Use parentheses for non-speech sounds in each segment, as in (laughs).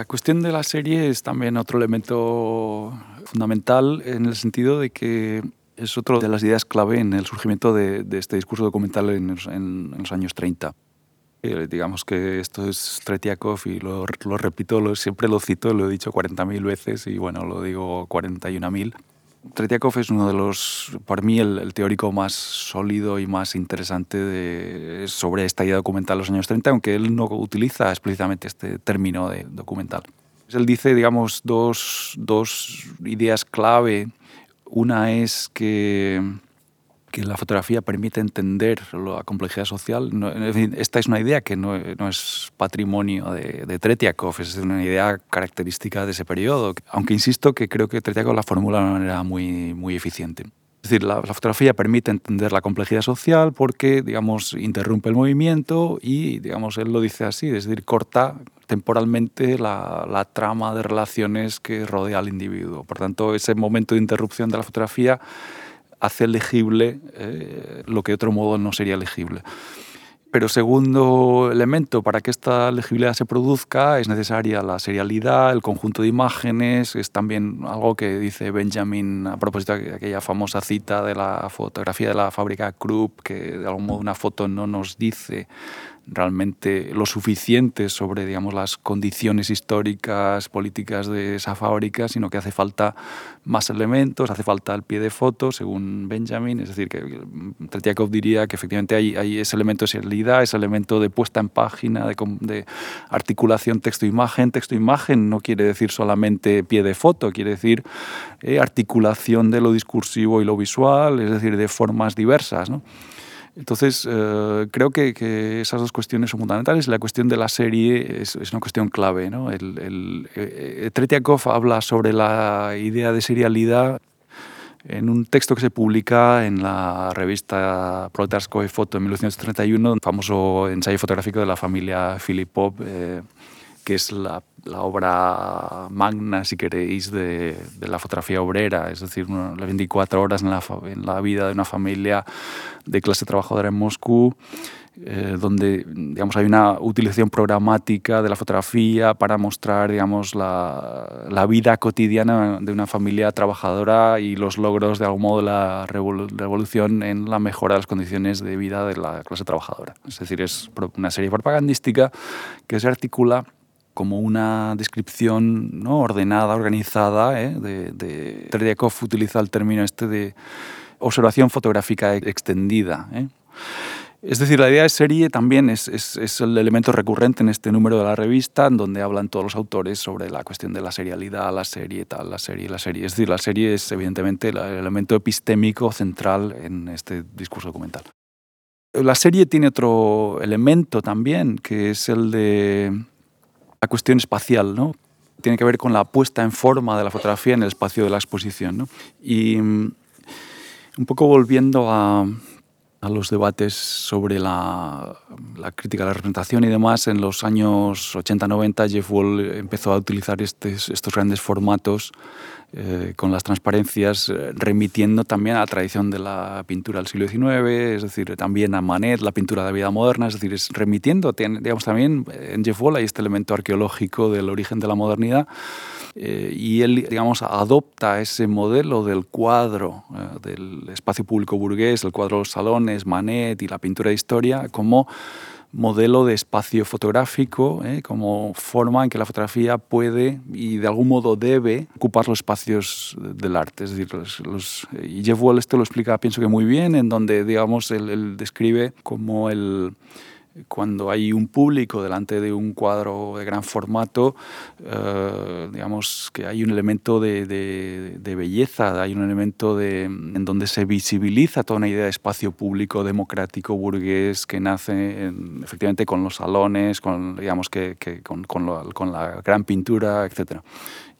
La cuestión de la serie es también otro elemento fundamental en el sentido de que es otra de las ideas clave en el surgimiento de, este discurso documental en, los años 30. Eh, digamos que esto es Tretiakov y lo, repito, siempre lo cito, lo he dicho 40.000 veces y bueno, lo digo 41.000. Tretiakov es uno de los, por mí, el, teórico más sólido y más interesante de, sobre esta idea documental de los años 30, aunque él no utiliza explícitamente este término de documental. Él dice, digamos, dos, dos ideas clave. Una es que que la fotografía permite entender la complejidad social. esta es una idea que no, es patrimonio de, de, Tretiakov, es una idea característica de ese periodo, aunque insisto que creo que Tretiakov la formula de una manera muy, muy eficiente. Es decir, la, fotografía permite entender la complejidad social porque, digamos, interrumpe el movimiento y, digamos, él lo dice así, es decir, corta temporalmente la, la, trama de relaciones que rodea al individuo. Por tanto, ese momento de interrupción de la fotografía hace legible eh, lo que de otro modo no sería legible. Pero segundo elemento, para que esta legibilidad se produzca es necesaria la serialidad, el conjunto de imágenes, es también algo que dice Benjamin a propósito de aquella famosa cita de la fotografía de la fábrica Krupp, que de algún modo una foto no nos dice realmente lo suficiente sobre digamos, las condiciones históricas, políticas de esa fábrica, sino que hace falta más elementos, hace falta el pie de foto, según Benjamin. Es decir, que Tretiakov diría que efectivamente hay, hay ese elemento de serialidad, ese elemento de puesta en página, de, de articulación texto-imagen. Texto-imagen no quiere decir solamente pie de foto, quiere decir eh, articulación de lo discursivo y lo visual, es decir, de formas diversas. ¿no? Entonces, eh, creo que, esas dos cuestiones son fundamentales. La cuestión de la serie es, una cuestión clave. ¿no? El, el, eh, Tretiakov habla sobre la idea de serialidad en un texto que se publica en la revista Proletarskoe Foto en 1931, un famoso ensayo fotográfico de la familia Filipov. Eh, que es la, obra magna, si queréis, de, la fotografía obrera, es decir, las 24 horas en la, vida de una familia de clase trabajadora en Moscú, eh, donde digamos, hay una utilización programática de la fotografía para mostrar digamos, la, vida cotidiana de una familia trabajadora y los logros de algún modo de la revolución en la mejora de las condiciones de vida de la clase trabajadora. Es decir, es una serie propagandística que se articula como una descripción ¿no? ordenada, organizada. ¿eh? De, de utiliza el término este de observación fotográfica extendida. ¿eh? Es decir, la idea de serie también es, es, el elemento recurrente en este número de la revista, en donde hablan todos los autores sobre la cuestión de la serialidad, la serie, tal, la serie, la serie. Es decir, la serie es evidentemente el elemento epistémico central en este discurso documental. La serie tiene otro elemento también, que es el de la cuestión espacial, ¿no? Tiene que ver con la puesta en forma de la fotografía en el espacio de la exposición, ¿no? Y mm, un poco volviendo a, los debates sobre la, crítica a la representación y demás, en los años 80-90 Jeff Wall empezó a utilizar estos grandes formatos eh, con las transparencias, eh, remitiendo también a la tradición de la pintura del siglo XIX, es decir, también a Manet, la pintura de la vida moderna, es decir, es remitiendo, digamos, también en Jeff Wall hay este elemento arqueológico del origen de la modernidad, eh, y él, digamos, adopta ese modelo del cuadro, del espacio público burgués, el cuadro de los salones, Manet y la pintura de historia, como modelo de espacio fotográfico, ¿eh? como forma en que la fotografía puede y de algún modo debe ocupar los espacios del arte. Es decir, los, y Jeff Wall esto lo explica, pienso que muy bien, en donde, digamos, él describe como el cuando hay un público delante de un cuadro de gran formato, eh, digamos que hay un elemento de, de, belleza, hay un elemento de, en donde se visibiliza toda una idea de espacio público, democrático, burgués, que nace efectivamente con los salones, con, digamos que, que con, con, con, la gran pintura, etc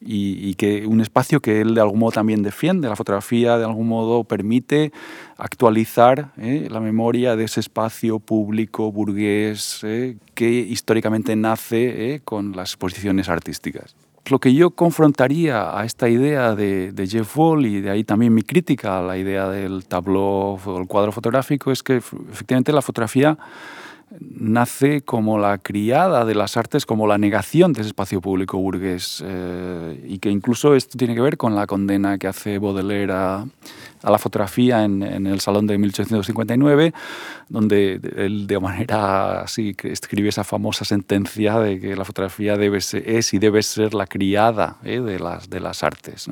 y, que un espacio que él de algún modo también defiende. La fotografía de algún modo permite actualizar eh, la memoria de ese espacio público burgués eh, que históricamente nace eh, con las exposiciones artísticas. Lo que yo confrontaría a esta idea de, de, Jeff Wall y de ahí también mi crítica a la idea del tableau o el cuadro fotográfico es que efectivamente la fotografía nace como la criada de las artes, como la negación de ese espacio público burgués, eh, y que incluso esto tiene que ver con la condena que hace Baudelaire a, la fotografía en, el Salón de 1859, donde él de manera así escribe esa famosa sentencia de que la fotografía debe es y debe ser la criada eh, de, las, de las artes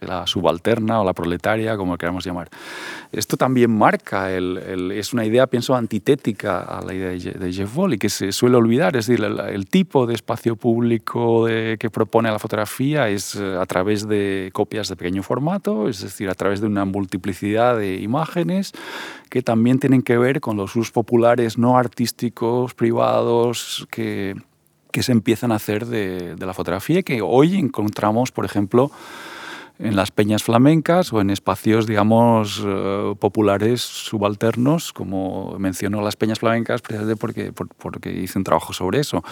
la subalterna o la proletaria, como queramos llamar. Esto también marca, es una idea, pienso, antitética a la idea de Jeff Wall y que se suele olvidar. Es decir, el, tipo de espacio público que propone la fotografía es eh, a través de copias de pequeño formato, es decir, a través de una multiplicidad de imágenes que también tienen que ver con los usos populares no artísticos, privados, que, que se empiezan a hacer de, de la fotografía y que hoy encontramos, por ejemplo, en las peñas flamencas o en espacios, digamos, eh, populares subalternos, como mencionó las peñas flamencas, precisamente porque, porque hice un trabajo sobre eso,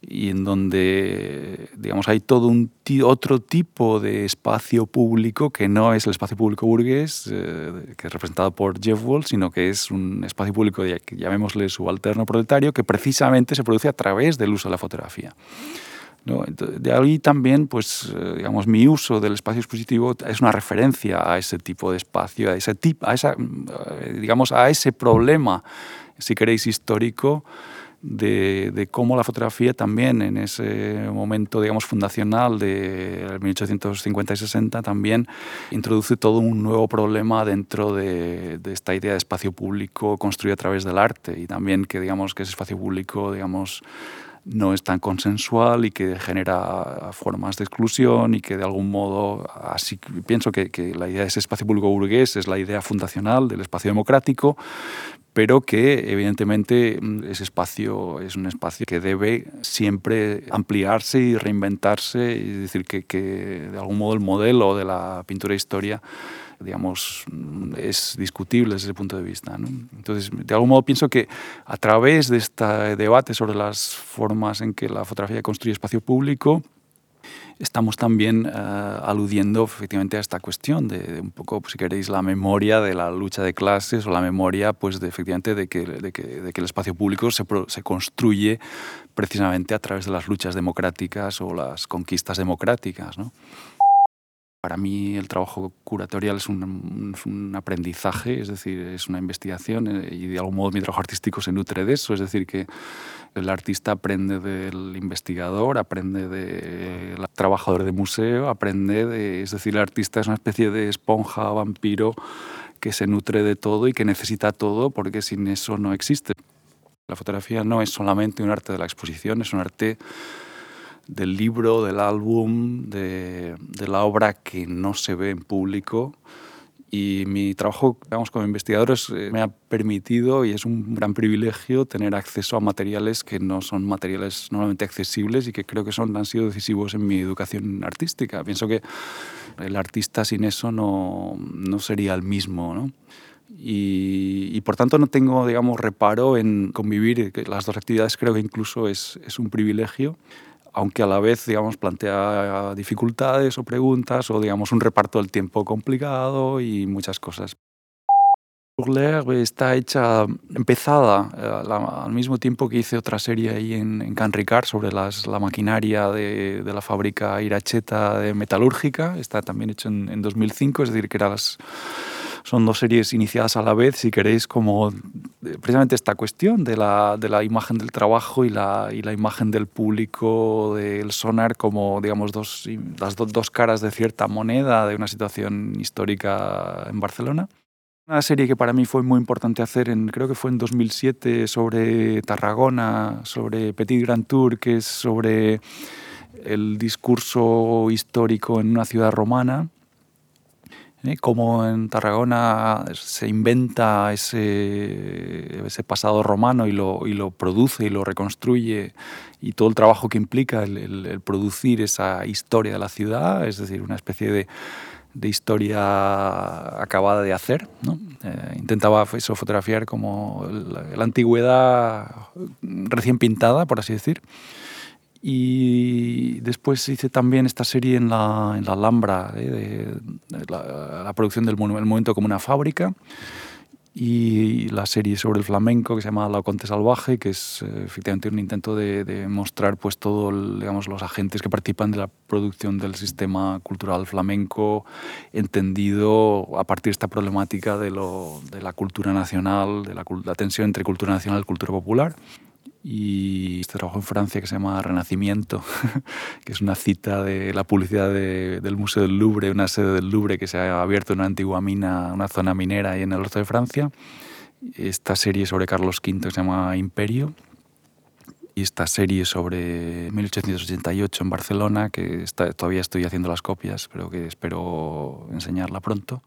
y en donde, digamos, hay todo un otro tipo de espacio público que no es el espacio público burgués, eh, que es representado por Jeff Wall, sino que es un espacio público, llamémosle subalterno proletario, que precisamente se produce a través del uso de la fotografía. De ahí también, pues, eh, digamos, mi uso del espacio expositivo es una referencia a ese tipo de espacio, a ese, tipo, a esa, eh, digamos, a ese problema, si queréis, histórico, de, cómo la fotografía también en ese momento, digamos, fundacional de 1850 y 60 también introduce todo un nuevo problema dentro de, de, esta idea de espacio público construido a través del arte y también que, digamos, que ese espacio público, digamos, no es tan consensual y que genera formas de exclusión y que de algún modo, así pienso que, la idea de ese espacio público burgués es la idea fundacional del espacio democrático, pero que evidentemente ese espacio es un espacio que debe siempre ampliarse y reinventarse, y decir que, que de algún modo el modelo de la pintura e historia digamos, es discutible desde ese punto de vista. Entonces, de algún modo pienso que a través de este debate sobre las formas en que la fotografía construye espacio público, estamos también eh, aludiendo efectivamente a esta cuestión de, un poco, si queréis, la memoria de la lucha de clases o la memoria, pues, de, efectivamente, de que el espacio público se, se, construye precisamente a través de las luchas democráticas o las conquistas democráticas. ¿no? Para mí el trabajo curatorial es un, aprendizaje, es decir, es una investigación eh, y de algún modo mi trabajo artístico se nutre de eso, es decir, que el artista aprende del investigador, aprende del trabajador de museo, aprende de, es decir, el artista es una especie de esponja vampiro que se nutre de todo y que necesita todo porque sin eso no existe. La fotografía no es solamente un arte de la exposición, es un arte del libro, del álbum, de, la obra que no se ve en público. Y mi trabajo digamos, como investigador eh, me ha permitido, y es un gran privilegio, tener acceso a materiales que no son materiales normalmente accesibles y que creo que son, han sido decisivos en mi educación artística. Pienso que el artista sin eso no, no sería el mismo. ¿no? Y, y, por tanto no tengo, digamos, reparo en convivir. Las dos actividades creo que incluso es, es un privilegio aunque a la vez, digamos, plantea dificultades o preguntas o, digamos, un reparto del tiempo complicado y muchas cosas. Urler está hecha, empezada eh, al mismo tiempo que hice otra serie ahí en, en Can Ricard sobre la maquinaria de, la fábrica Iracheta de metalúrgica. Está también hecho en, en 2005, es decir, que era las, son dos series iniciadas a la vez, si queréis, como eh, precisamente esta cuestión de la, de la imagen del trabajo y la, y la imagen del público del sonar como, digamos, dos, las dos caras de cierta moneda de una situación histórica en Barcelona. Una serie que para mí fue muy importante hacer, en, creo que fue en 2007, sobre Tarragona, sobre Petit Grand Tour, que es sobre el discurso histórico en una ciudad romana ¿eh? cómo en Tarragona se inventa ese, ese pasado romano y lo, y lo, produce y lo reconstruye y todo el trabajo que implica el, el, producir esa historia de la ciudad, es decir, una especie de, de historia acabada de hacer. ¿no? Eh, intentaba eso, fotografiar como la, la antigüedad recién pintada, por así decir. Y después hice también esta serie en la, en la Alhambra, ¿eh? de, la, producción del monumento, como una fábrica. y la serie sobre el flamenco que se llama La Conte Salvaje, que es eh, efectivamente un intento de, mostrar pues todo, digamos, los agentes que participan de la producción del sistema cultural flamenco, entendido a partir de esta problemática de, lo, de la cultura nacional, de la, la tensión entre cultura nacional y cultura popular y este trabajo en Francia que se llama Renacimiento, (laughs) que es una cita de la publicidad del Museo del Louvre, una sede del Louvre que se ha abierto en una antigua mina, una zona minera ahí en el norte de Francia. Esta serie sobre Carlos V que se llama Imperio. Y esta serie sobre 1888 en Barcelona, que está, todavía estoy haciendo las copias, pero que espero enseñarla pronto.